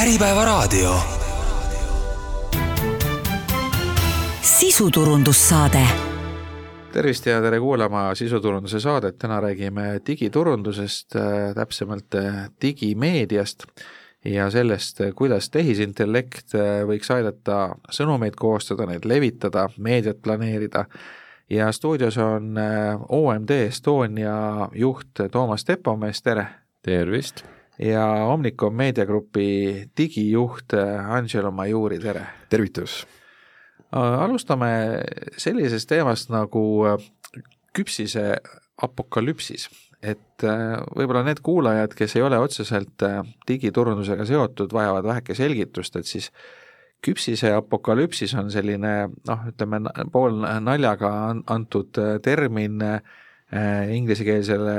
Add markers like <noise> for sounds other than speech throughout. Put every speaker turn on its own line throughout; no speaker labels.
Äripäevaraadio.
sisuturundussaade
tervist ja tere kuulama sisuturunduse saadet, täna räägime digiturundusest, äh, täpsemalt äh, digimeediast ja sellest, äh, kuidas tehisintellekt võiks aidata sõnumeid koostada, neid levitada, meediat planeerida ja stuudios on OMD Estonia juht Toomas Tepomees, tere!
tervist!
Ja Omnicom meediagrupi digijuht Angelo Majuri, tere!
tervitus!
alustame sellisest teemast nagu küpsise apokalüpsis, et võib-olla need kuulajad, kes ei ole otseselt digiturundusega seotud, vajavad väheke selgitust, et siis küpsise apokalüpsis on selline noh, ütleme pool naljaga antud termin äh, inglisekeelsele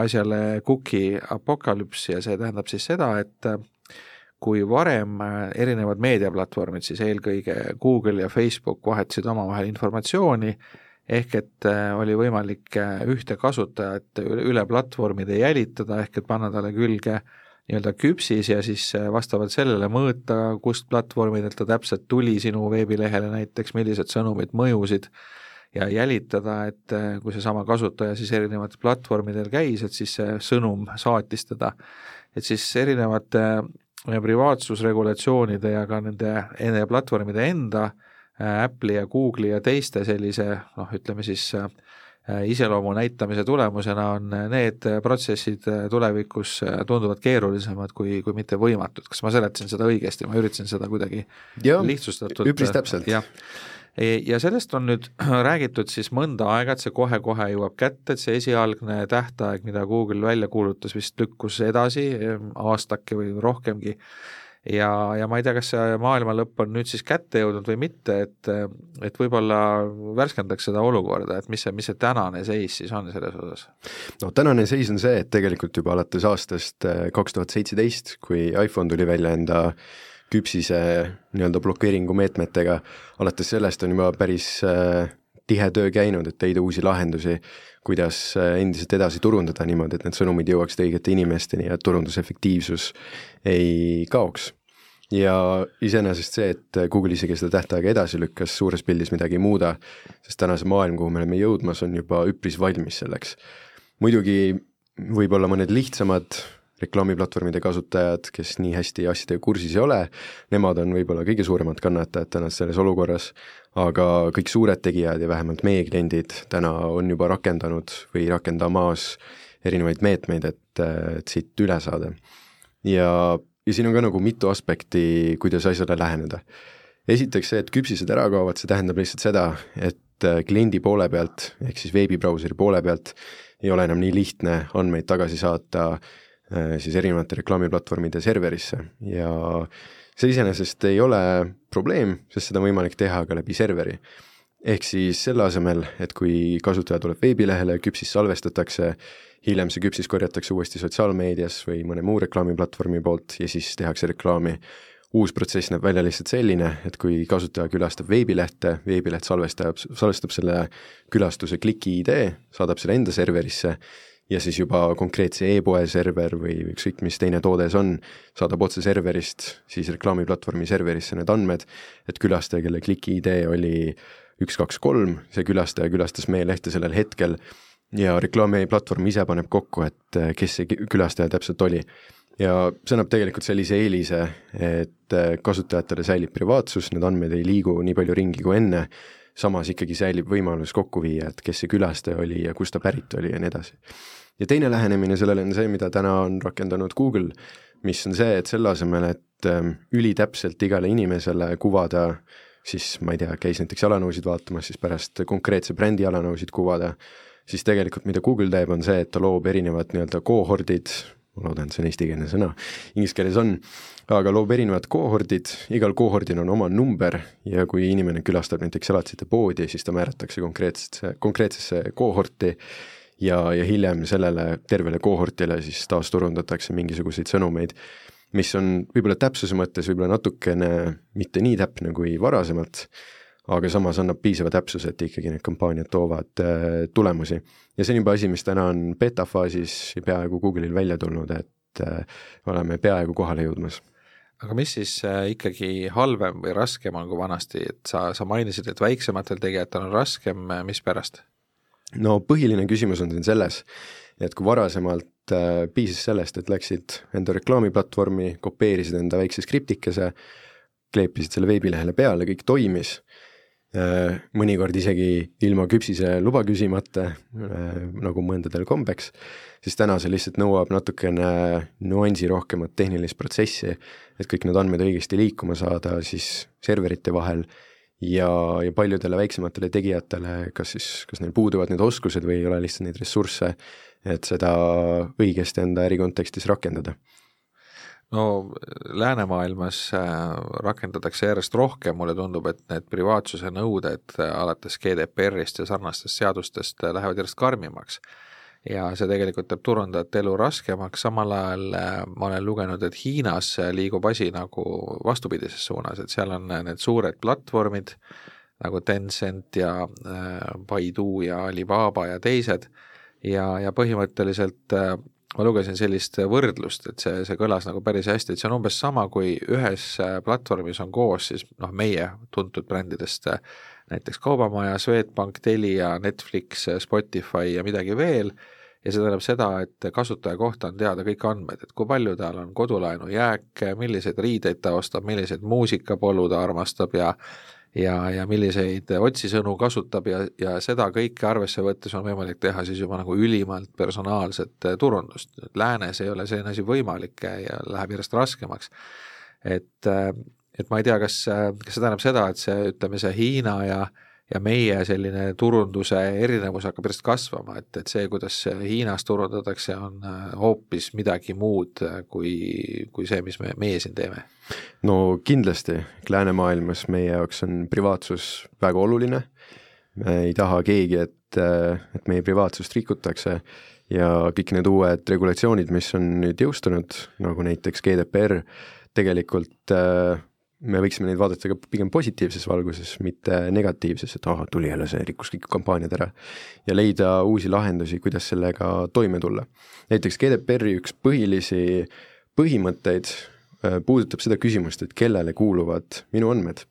asjale cookie apokalüps ja see tähendab siis seda, et kui varem erinevad meediaplatvormid, siis eelkõige Google ja Facebook vahetasid omavahel informatsiooni, ehk et oli võimalik ühte kasutajat üle platvormide jälitada, ehk et panna talle külge nii-öelda küpsis ja siis vastavalt sellele mõõta, kust platvormidelt ta täpselt tuli sinu veebilehele näiteks, millised sõnumid mõjusid, ja jälitada, et kui seesama kasutaja siis erinevatel platvormidel käis, et siis see sõnum saatis teda. et siis erinevate privaatsusregulatsioonide ja ka nende, nende platvormide enda, Apple'i ja Google'i ja teiste sellise noh, ütleme siis äh, iseloomu näitamise tulemusena on need protsessid tulevikus tunduvalt keerulisemad kui, kui mitte võimatud, kas ma seletasin seda õigesti, ma üritasin seda kuidagi
ja,
lihtsustatult
üpris täpselt.
jah ja sellest on nüüd <clears throat> räägitud siis mõnda aega, et see kohe-kohe jõuab kätte, et see esialgne tähtaeg, mida Google välja kuulutas, vist lükkus edasi aastake või rohkemgi, ja, ja ma ei tea, kas see maailma lõpp on nüüd siis kätte jõudnud või mitte, et et võib-olla värskendaks seda olukorda, et mis see, mis see tänane seis siis on selles osas?
no tänane seis on see, et tegelikult juba alates aastast eh, kaks tuhat seitseteist, kui iPhone tuli välja enda küpsise nii-öelda blokeeringu meetmetega, alates sellest on juba päris äh, tihe töö käinud, et leida uusi lahendusi, kuidas äh, endiselt edasi turundada niimoodi, et need sõnumid jõuaksid õigete inimesteni ja turundusefektiivsus ei kaoks. ja iseenesest see, et Google isegi seda tähtaega edasi lükkas, suures pildis midagi ei muuda, sest tänase maailm, kuhu me oleme jõudmas, on juba üpris valmis selleks. muidugi võib-olla mõned lihtsamad reklaamiplatvormide kasutajad, kes nii hästi asjadega kursis ei ole, nemad on võib-olla kõige suuremad kannatajad täna selles olukorras, aga kõik suured tegijad ja vähemalt meie kliendid täna on juba rakendanud või rakendamas erinevaid meetmeid, et, et siit üle saada. ja, ja siin on ka nagu mitu aspekti, kuidas asjale läheneda. esiteks see, et küpsised ära kaovad, see tähendab lihtsalt seda, et kliendi poole pealt, ehk siis veebibrauseri poole pealt ei ole enam nii lihtne andmeid tagasi saata äh, siis erinevate reklaamiplatvormide serverisse ja see iseenesest ei ole probleem, sest seda on võimalik teha ka läbi serveri. ehk siis selle asemel, et kui kasutaja tuleb veebilehele, küpsis salvestatakse, hiljem see küpsis korjatakse uuesti sotsiaalmeedias või mõne muu reklaamiplatvormi poolt ja siis tehakse reklaami. uus protsess näeb välja lihtsalt selline, et kui kasutaja külastab veebilehte, veebileht salvestab, salvestab selle külastuse kliki ID, saadab selle enda serverisse ja siis juba konkreetse e-poe server või ükskõik mis teine toode see on, saadab otse serverist siis reklaamiplatvormi serverisse need andmed, et külastaja, kelle kliki idee oli üks, kaks, kolm, see külastaja külastas meie lehte sellel hetkel ja reklaamiplatvorm ise paneb kokku, et eh, kes see külastaja täpselt oli. ja see annab tegelikult sellise eelise, et eh, kasutajatele säilib privaatsus, need andmed ei liigu nii palju ringi kui enne, samas ikkagi säilib võimalus kokku viia, et kes see külastaja oli ja kust ta pärit oli ja nii edasi. Ja teine lähenemine sellele on see, mida täna on rakendanud Google, mis on see, et selle asemel, et ähm, ülitäpselt igale inimesele kuvada siis ma ei tea, käis näiteks jalanõusid vaatamas, siis pärast konkreetse brändi jalanõusid kuvada, siis tegelikult mida Google teeb, on see, et ta loob erinevad nii-öelda kohordid, ma loodan, et see on eestikeelne sõna, inglise keeles on, aga loob erinevad kohordid, igal kohordil on oma number ja kui inimene külastab näiteks elatisite poodi, siis ta määratakse konkreetsesse, konkreetsesse kohorti. Ja, ja hiljem sellele tervele kohortile siis taasturundatakse mingisuguseid sõnumeid, mis on võib-olla täpsuse mõttes võib-olla natukene mitte nii täpne kui varasemalt, aga samas annab piisava täpsuse, et ikkagi need kampaaniad toovad äh, tulemusi. ja see on juba asi, mis täna on beta faasis ja peaaegu Google'il välja tulnud, et äh, oleme peaaegu kohale jõudmas
aga mis siis äh, ikkagi halvem või raskem on kui vanasti, et sa, sa mainisid, et väiksematel tegijatel on raskem, mispärast?
no põhiline küsimus on siin selles, et kui varasemalt äh, piisas sellest, et läksid enda reklaamiplatvormi, kopeerisid enda väikse skriptikese, kleepisid selle veebilehele peale, kõik toimis mõnikord isegi ilma küpsise luba küsimata äh,, nagu mõndadel kombeks, siis täna see lihtsalt nõuab natukene nüansirohkemat tehnilist protsessi, et kõik need andmed õigesti liikuma saada siis serverite vahel ja, ja paljudele väiksematele tegijatele, kas siis, kas neil puuduvad need oskused või ei ole lihtsalt neid ressursse, et seda õigesti enda ärikontekstis rakendada
no läänemaailmas äh, rakendatakse järjest rohkem, mulle tundub, et need privaatsuse nõuded äh, alates GDPR-ist ja sarnastest seadustest äh, lähevad järjest karmimaks. Ja see tegelikult teeb turundajate elu raskemaks, samal ajal ma olen lugenud, et Hiinas liigub asi nagu vastupidises suunas, et seal on need suured platvormid nagu Tencent ja Baidu ja Alibaba ja teised. Ja, ja põhimõtteliselt ma lugesin sellist võrdlust, et see, see kõlas nagu päris hästi, et see on umbes sama, kui ühes platvormis on koos siis noh, meie tuntud brändidest näiteks Kaubamaja, Swedbank, Telia, Netflix, Spotify ja midagi veel. Ja see tähendab seda, et kasutaja kohta on teada kõik andmed, et kui palju tal on kodulaenu jääke, milliseid riideid ta ostab, milliseid muusikapolu ta armastab ja ja, ja milliseid otsisõnu kasutab ja, ja seda kõike arvesse võttes on võimalik teha siis juba nagu ülimalt personaalset turundust. Läänes ei ole selline asi võimalik ja läheb järjest raskemaks. et, et ma ei tea, kas, kas see tähendab seda, et see, ütleme, see Hiina ja äh, ja meie selline turunduse erinevus hakkab järjest kasvama, et, et see, kuidas Hiinas turundatakse, on äh, hoopis midagi muud äh, kui, kui see, mis me, meie siin teeme.
no kindlasti, läänemaailmas meie jaoks on privaatsus väga oluline, me ei taha keegi, et, äh, et meie privaatsust rikutakse ja kõik need uued regulatsioonid, mis on nüüd jõustunud, nagu näiteks GDPR, tegelikult äh, me võiksime neid vaadata ka pigem positiivses valguses, mitte negatiivses, et ahah, tuli jälle see, rikkus kõik kampaaniad ära. ja leida uusi lahendusi, kuidas sellega toime tulla. näiteks GDPR-i üks põhilisi põhimõtteid äh, puudutab seda küsimust, et kellele kuuluvad minu andmed.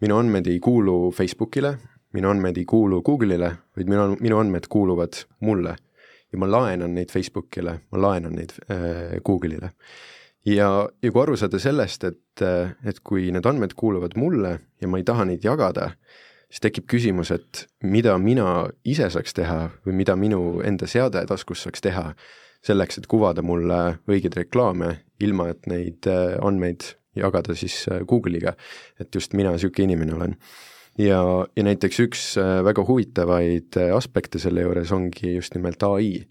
minu andmed ei kuulu Facebookile, minu andmed ei kuulu Google'ile, vaid minu, minu andmed kuuluvad mulle. ja ma laenan neid Facebookile, ma laenan neid äh, Google'ile ja, ja kui aru saada sellest, et, et kui need andmed kuuluvad mulle ja ma ei taha neid jagada, siis tekib küsimus, et mida mina ise saaks teha või mida minu enda seade taskus saaks teha selleks, et kuvada mulle õigeid reklaame, ilma et neid äh, andmeid jagada siis äh, Google'iga, et just mina niisugune inimene olen. ja, ja näiteks üks äh, väga huvitavaid aspekte selle juures ongi just nimelt ai.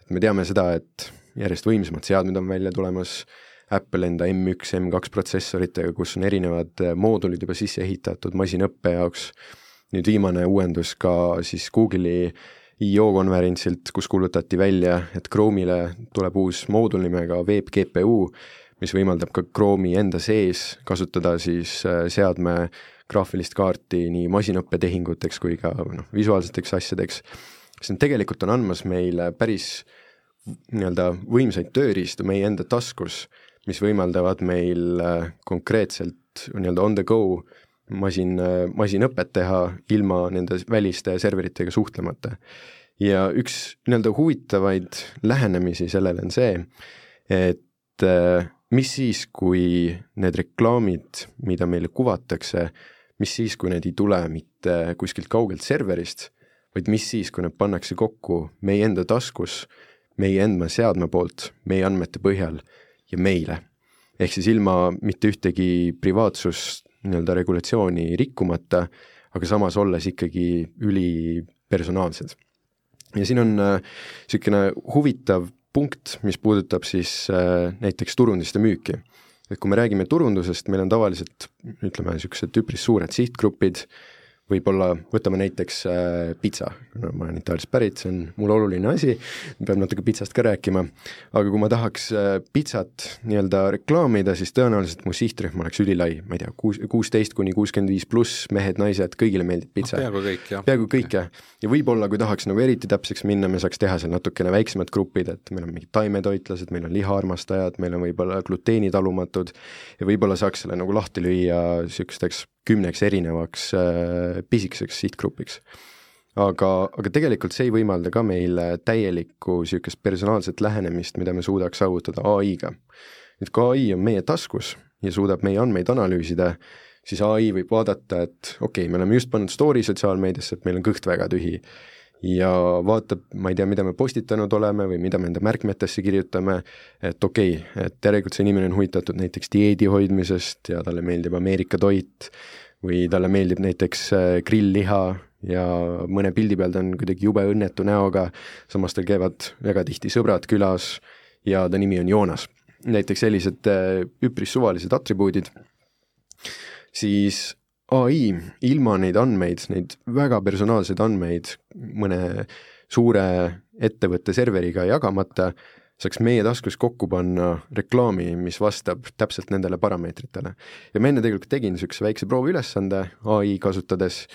et me teame seda, et järjest võimsamad seadmed on välja tulemas, Apple enda M1, M2 protsessoritega, kus on erinevad äh, moodulid juba sisse ehitatud masinõppe jaoks, nüüd viimane uuendus ka siis Google'i IO konverentsilt, kus kuulutati välja, et Chrome'ile tuleb uus moodul nimega Web GPU, mis võimaldab ka Chrome'i enda sees kasutada siis äh, seadme graafilist kaarti nii masinõppetehinguteks kui ka noh, visuaalseteks asjadeks. see tegelikult on andmas meile päris nii-öelda võimsaid tööriistu meie enda taskus mis võimaldavad meil äh, konkreetselt nii-öelda on the go masin, äh, masinõpet teha ilma nende väliste serveritega suhtlemata. ja üks nii-öelda huvitavaid lähenemisi sellele on see, et äh, mis siis, kui need reklaamid, mida meile kuvatakse, mis siis, kui need ei tule mitte kuskilt kaugelt serverist, vaid mis siis, kui need pannakse kokku meie enda taskus, meie enda seadme poolt, meie andmete põhjal ja meile. ehk siis ilma mitte ühtegi privaatsust nii-öelda regulatsiooni rikkumata, aga samas olles ikkagi ülipersonaalsed. ja siin on niisugune äh, huvitav punkt, mis puudutab siis äh, näiteks turundiste müüki. et kui me räägime turundusest, meil on tavaliselt ütleme, niisugused üpris suured sihtgrupid, võib-olla võtame näiteks äh, pitsa, no ma olen Itaaliast pärit, see on mulle oluline asi, peab natuke pitsast ka rääkima, aga kui ma tahaks äh, pitsat nii-öelda reklaamida, siis tõenäoliselt mu sihtrühm oleks ülilai, ma ei tea, kuus, kuusteist kuni kuuskümmend viis pluss mehed, naised, kõigile meeldib pitsa
no,. peaaegu kõik, jah.
peaaegu kõik, jah. ja võib-olla, kui tahaks nagu eriti täpseks minna, me saaks teha seal natukene väiksemad grupid, et meil on mingid taimetoitlased, meil on lihaarmastajad, meil on võib-olla gluteenitalumatud ja võib-olla saaks selle nagu lahti lüüa niisugusteks kümneks erinevaks äh, pisikeseks sihtgrupiks. aga, aga tegelikult see ei võimalda ka meile täielikku niisugust personaalset lähenemist, mida me suudaks saavutada ai-ga. et kui ai on meie taskus ja suudab meie andmeid analüüsida, siis ai võib vaadata, et okei okay,, me oleme just pannud story sotsiaalmeediasse, et meil on kõht väga tühi ja vaatab, ma ei tea, mida me postitanud oleme või mida me enda märkmetesse kirjutame, et okei okay,, et järelikult see inimene on huvitatud näiteks dieedi hoidmisest ja talle meeldib Ameerika toit või talle meeldib näiteks äh, grillliha ja mõne pildi peal ta on kuidagi jube õnnetu näoga, samas tal käivad väga tihti sõbrad külas ja ta nimi on Joonas. näiteks sellised äh, üpris suvalised atribuudid, siis ai ilma neid andmeid, neid väga personaalseid andmeid mõne suure ettevõtte serveriga jagamata, saaks meie taskus kokku panna reklaami, mis vastab täpselt nendele parameetritele. ja ma enne tegelikult tegin niisuguse väikse prooviülesande ai kasutades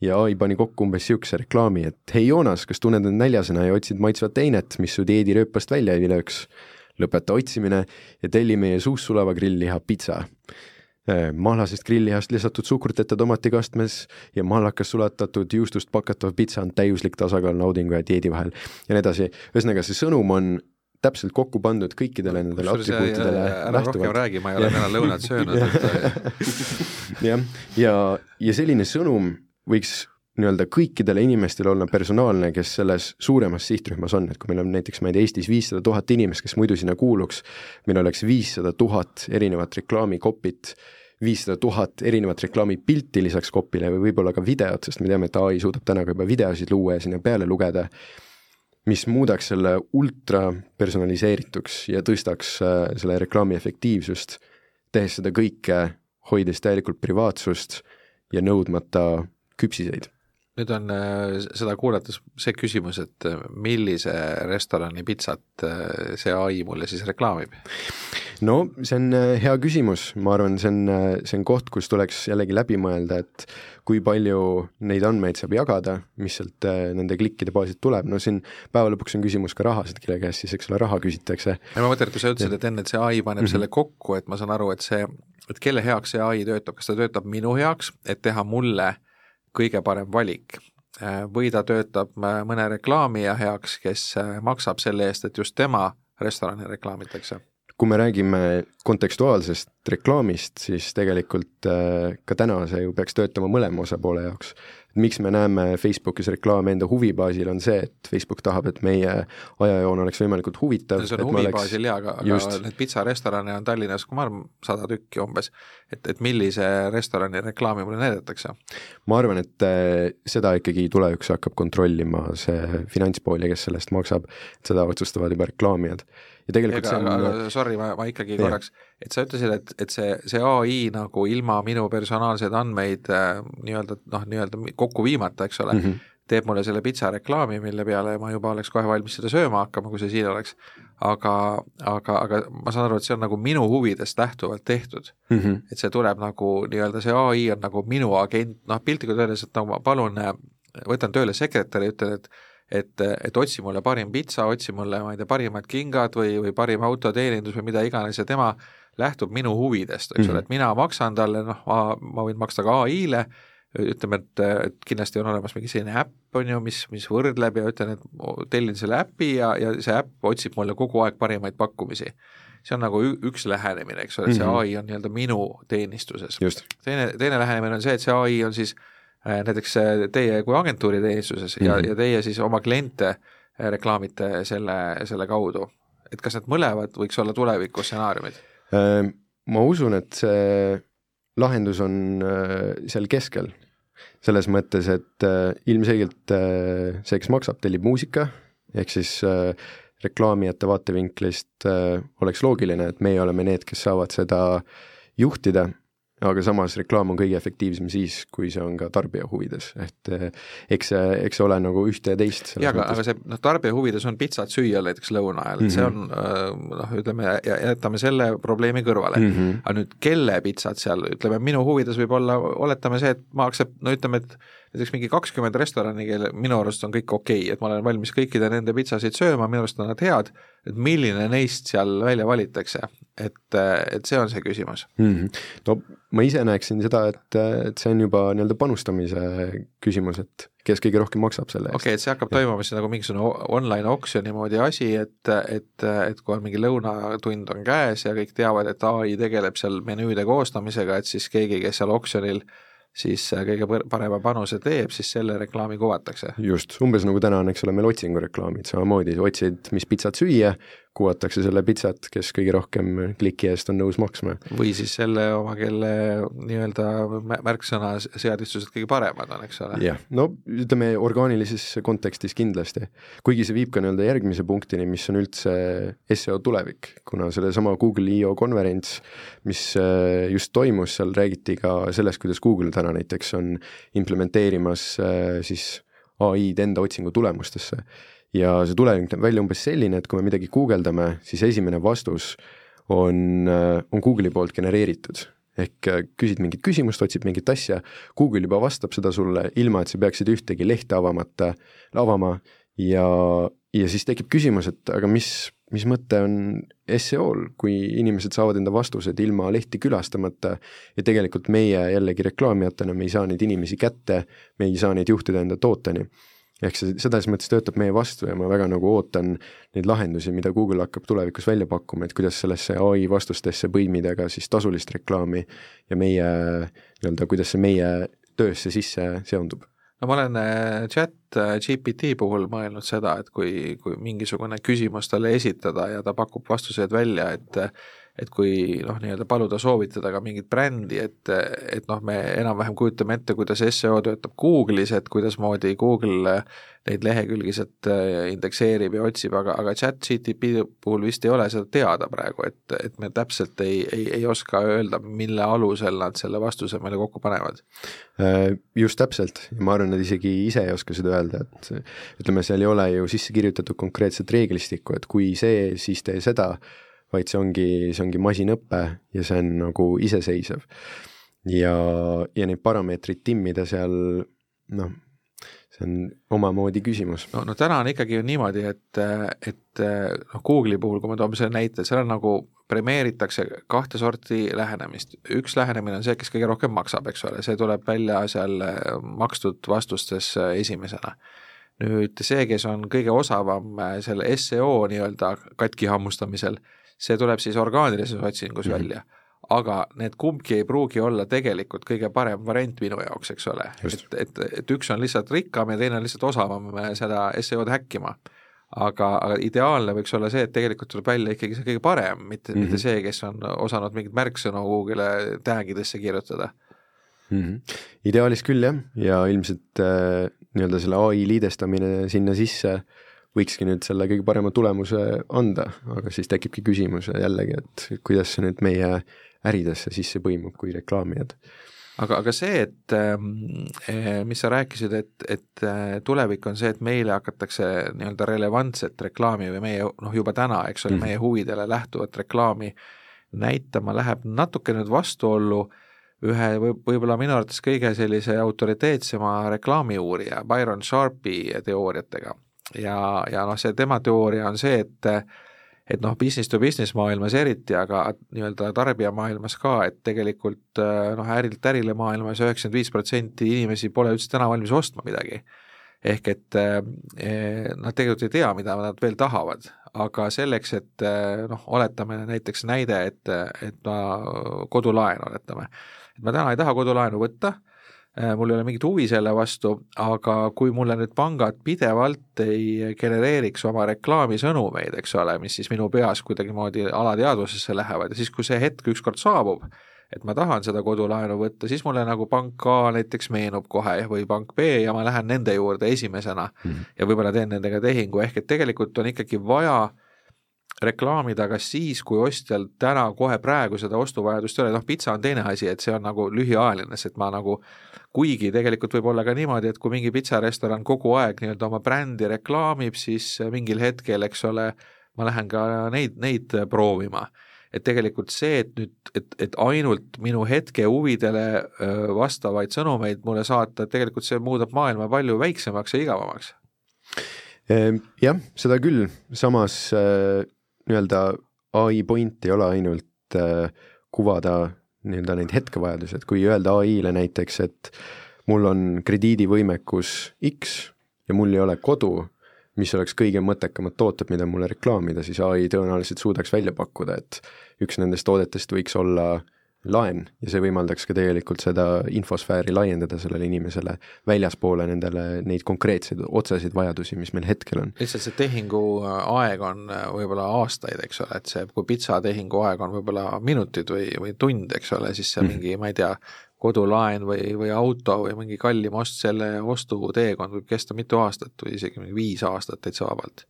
ja ai pani kokku umbes niisuguse reklaami, et hei Joonas, kas tunned end näljasena ja otsid maitsvat einet, mis su dieedirööpast välja ei lööks? lõpeta otsimine ja telli meie suust sulava grillliha pitsa mahlasest grilllihast lisatud suhkruteta tomatikastmes ja mahlakas sulatatud juustust pakatav pitsa on täiuslik tasakaal naudingu ja dieedi vahel. Ja nii edasi. ühesõnaga, see sõnum on täpselt kokku pandud kõikidele nendele atribuutidele
ära rohkem räägi, ma ei ole täna lõunat söönud, et <laughs>
jah, ja, ja selline sõnum võiks nii-öelda kõikidele inimestele olla personaalne, kes selles suuremas sihtrühmas on, et kui meil on näiteks, ma ei tea, Eestis viissada tuhat inimest, kes muidu sinna kuuluks, meil oleks viissada tuhat erinevat reklaamikopit viissada tuhat erinevat reklaamipilti lisaks kopile või võib-olla ka videot, sest me teame, et ai suudab täna ka juba videosid luua ja sinna peale lugeda, mis muudaks selle ultra personaliseerituks ja tõstaks äh, selle reklaami efektiivsust, tehes seda kõike, hoides täielikult privaatsust ja nõudmata küpsiseid
nüüd on äh, seda kuulates see küsimus, et äh, millise restorani pitsat äh, see ai mulle siis reklaamib?
no see on hea küsimus, ma arvan, see on, see on koht, kus tuleks jällegi läbi mõelda, et kui palju neid andmeid saab jagada, mis sealt nende klikkide baasilt tuleb, no siin päeva lõpuks on küsimus ka rahas, et kelle käest siis, eks ole, raha küsitakse.
ja ma mõtlen, et kui sa ütlesid, et enne, et see ai paneb mm -hmm. selle kokku, et ma saan aru, et see, et kelle heaks see ai töötab, kas ta töötab minu heaks, et teha mulle äh, kõige parem valik. Äh, või ta töötab äh, mõne reklaamija heaks, kes äh, maksab selle eest, et just tema restorani reklaamitakse
kui me räägime kontekstuaalsest reklaamist, siis tegelikult ka täna see ju peaks töötama mõlema osapoole jaoks miks me näeme Facebookis reklaame enda huvi baasil, on see, et Facebook tahab, et meie ajajoon oleks võimalikult huvitav.
see on huvi baasil jaa, aga, aga need pitsarestorane on Tallinnas, ma arvan, sada tükki umbes. et, et millise restorani reklaami mulle näidatakse?
ma arvan, et äh, seda ikkagi tulevikus hakkab kontrollima see finantspool ja kes selle eest maksab, seda otsustavad juba reklaamijad ja tegelikult
Ega, see on sorry, ma, ma ikkagi korraks, et sa ütlesid, et, et see, see ai nagu ilma minu personaalseid andmeid äh, nii-öelda noh, nii-öelda kokku viimata, eks ole mm, -hmm. teeb mulle selle pitsa reklaami, mille peale ma juba oleks kohe valmis seda sööma hakkama, kui see siin oleks. aga, aga, aga ma saan aru, et see on nagu minu huvidest lähtuvalt tehtud mm. -hmm. et see tuleb nagu nii-öelda see ai on nagu minu agent, noh piltlikult öeldes, et nagu ma palun, äh, võtan tööle sekretäri, ütlen, et et, et otsi mulle parim pitsa, otsi mulle, ma ei tea, parimad kingad või, või parim autoteenindus või mida iganes ja tema lähtub minu huvidest, eks mm -hmm. ole, et mina maksan talle, noh, ma, ma võin maksta ka ai-le, ütleme, et, et kindlasti on olemas mingi selline äpp, on ju, mis, mis võrdleb ja ütlen, et tellin selle äpi ja, ja see äpp otsib mulle kogu aeg parimaid pakkumisi. see on nagu üks lähenemine, eks ole, et see -hmm. ai on nii-öelda minu teenistuses. teine, teine lähenemine on see, et see ai on siis Äh, näiteks äh, teie kui agentuuri teenistuses mm -hmm. ja, mhm. ja teie siis oma kliente äh, reklaamite selle, selle kaudu. et kas need mõlemad võiks olla tuleviku stsenaariumid?
Ma usun, et see lahendus on seal keskel, selles mõttes, et ilmselgelt see, kes maksab, tellib muusika, ehk siis reklaamijate vaatevinklist oleks loogiline, et meie oleme need, kes saavad seda juhtida aga samas reklaam on kõige efektiivsem siis, kui see on ka tarbija huvides, et eh, eks see, eks see ole nagu ühte ja teist.
jaa, aga, aga see noh, tarbija huvides on pitsat süüa näiteks lõuna ajal, et mm -hmm. see on äh, noh, ütleme, jätame selle probleemi kõrvale mm. -hmm. aga nüüd kelle pitsat seal, ütleme minu huvides võib olla, oletame see, et ma aktsept-, no ütleme, et näiteks mingi kakskümmend restorani, kelle minu arust on kõik okei okay,, et ma olen valmis kõikide nende pitsasid sööma, minu arust on nad head, et milline neist seal välja valitakse, et, et see on see küsimus
mm. -hmm. no ma ise näeksin seda, et, et see on juba nii-öelda panustamise küsimus, et kes kõige rohkem maksab selle
eest. okei okay,, et see hakkab ja. toimuma siis nagu mingisugune online oksjoni moodi asi, et, et, et kui on mingi lõunatund on käes ja kõik teavad, et ai tegeleb seal menüüde koostamisega, et siis keegi, kes seal oksjonil siis kõige parema panuse teeb, siis selle reklaami kuvatakse.
just, umbes nagu täna on, eks ole, meil otsingureklaamid samamoodi, otsid, mis pitsat süüa, kuvatakse selle pitsat, kes kõige rohkem kliki eest on nõus maksma.
või siis selle oma, kelle nii-öelda märksõna seadistused kõige paremad on, eks ole.
jah, no ütleme orgaanilises kontekstis kindlasti, kuigi see viib ka nii-öelda järgmise punktini, mis on üldse seo tulevik, kuna sellesama Google I.O konverents, mis äh, just toimus, seal räägiti ka sellest, kuidas Google täna näiteks on implementeerimas äh, siis ai-d enda otsingu tulemustesse ja see tulevik näeb välja umbes selline, et kui me midagi guugeldame, siis esimene vastus on, äh, on Google'i poolt genereeritud. ehk äh, küsid mingit küsimust, otsid mingit asja, Google juba vastab seda sulle, ilma et sa peaksid ühtegi lehte avamata, avama ja, ja siis tekib küsimus, et aga mis, mis mõte on seo-l, kui inimesed saavad enda vastused ilma lehti külastamata ja tegelikult meie jällegi reklaamijatena, me ei saa neid inimesi kätte, me ei saa neid juhtida enda tooteni ehk see selles mõttes töötab meie vastu ja ma väga nagu ootan neid lahendusi, mida Google hakkab tulevikus välja pakkuma, et kuidas sellesse ai vastustesse põimida ka siis tasulist reklaami ja meie nii-öelda, kuidas see meie töösse sisse seondub.
No ma olen äh, chat äh, GPT puhul mõelnud seda, et kui, kui mingisugune küsimus talle esitada ja ta pakub vastused välja, et et kui noh, nii-öelda paluda soovitada ka mingit brändi, et, et noh, me enam-vähem kujutame ette, kuidas seo töötab Google'is, et kuidasmoodi Google neid lehekülgiselt äh, indekseerib ja otsib, aga, aga chat GTP puhul vist ei ole seda teada praegu, et, et me täpselt ei, ei, ei oska öelda, mille alusel nad selle vastuse meile kokku panevad.
Äh, just täpselt ma arvan, nad isegi ise ei oska seda öelda, et ütleme, seal ei ole ju sisse kirjutatud konkreetset reeglistikku, et kui see, siis tee seda vaid see ongi, see ongi masinõpe ja see on nagu iseseisev. ja, ja neid parameetreid timmida seal noh, see on omamoodi küsimus.
no, no täna on ikkagi ju niimoodi, et, et noh, Google'i puhul, kui me toome selle näite, seal on nagu premeeritakse kahte sorti lähenemist, üks lähenemine on see, kes kõige rohkem maksab, eks ole, see tuleb välja seal makstud vastustes esimesena nüüd see, kes on kõige osavam selle seo nii-öelda katki hammustamisel, see tuleb siis orgaanilises otsingus mm -hmm. välja. aga need kumbki ei pruugi olla tegelikult kõige parem variant minu jaoks, eks ole. et, et, et üks on lihtsalt rikkam ja teine on lihtsalt osavam seda seo-d häkkima aga, aga ideaalne võiks olla see, et tegelikult tuleb välja ikkagi see kõige parem, mitte mm, -hmm. mitte see, kes on osanud mingit märksõnu Google'ile tag idesse kirjutada
mm. -hmm. ideaalis küll jah, ja ilmselt äh, nii-öelda selle ai liidestamine sinna sisse äh, võikski nüüd selle kõige parema tulemuse anda, aga siis tekibki küsimus jällegi, et kuidas see nüüd meie äridesse sisse põimub kui reklaamijad.
aga, aga see, et ähm, eh, mis sa rääkisid, et, et äh, tulevik on see, et meile hakatakse nii-öelda relevantset reklaami või meie noh, juba täna, eks ole mm, -hmm. meie huvidele lähtuvat reklaami näitama, läheb natuke nüüd vastuollu ühe või võib-olla minu arvates kõige sellise autoriteetsema reklaamiuurija Byron Sharpi teooriatega ja, ja noh, see tema teooria on see, et et noh, business to business maailmas eriti, aga nii-öelda tarbijamaailmas ka, et tegelikult noh, ärilt ärile maailmas üheksakümmend viis protsenti inimesi pole üldse täna valmis ostma midagi. ehk et eh, nad tegelikult ei tea, mida nad veel tahavad, aga selleks, et noh, oletame näiteks näide, et, et ma kodulaen oletame, et ma täna ei taha kodulaenu võtta mul ei ole mingit huvi selle vastu, aga kui mulle nüüd pangad pidevalt ei genereeriks oma reklaamisõnumeid, eks ole, mis siis minu peas kuidagimoodi alateadvusesse lähevad ja siis, kui see hetk ükskord saabub, et ma tahan seda kodulaenu võtta, siis mulle nagu pank A näiteks meenub kohe või pank B ja ma lähen nende juurde esimesena mm -hmm. ja võib-olla teen nendega tehingu, ehk et tegelikult on ikkagi vaja reklaamida kas siis, kui ostjal täna kohe praegu seda ostuvajadust ei ole, noh pitsa on teine asi, et see on nagu lühiajaline, sest ma nagu kuigi tegelikult võib olla ka niimoodi, et kui mingi pitsarestoran kogu aeg nii-öelda oma brändi reklaamib, siis mingil hetkel, eks ole, ma lähen ka neid, neid proovima. Et tegelikult see, et nüüd, et, et ainult minu hetke huvidele vastavaid sõnumeid mulle saata, et tegelikult see muudab maailma palju väiksemaks ja igavamaks.
Ehm, jah, seda küll, samas nii-öelda ai point ei ole ainult kuvada nii-öelda neid hetkevajadusi, et kui öelda ai-le näiteks, et mul on krediidivõimekus X ja mul ei ole kodu mis oleks kõige mõttekamad tooted, mida mulle reklaamida, siis ai tõenäoliselt suudaks välja pakkuda, et üks nendest toodetest võiks olla laen ja see võimaldaks ka tegelikult seda infosfääri laiendada sellele inimesele väljaspoole nendele neid konkreetseid otseseid vajadusi, mis meil hetkel on.
lihtsalt see tehingu aeg on võib-olla aastaid, eks ole, et see, kui pitsa tehingu aeg on võib-olla minutid või, või tund, eks ole, siis see mm. mingi, ma ei tea, kodulaen või, või auto või mingi kallim ost, selle ostuteekond võib kesta mitu aastat või isegi mingi viis aastat täitsa vabalt.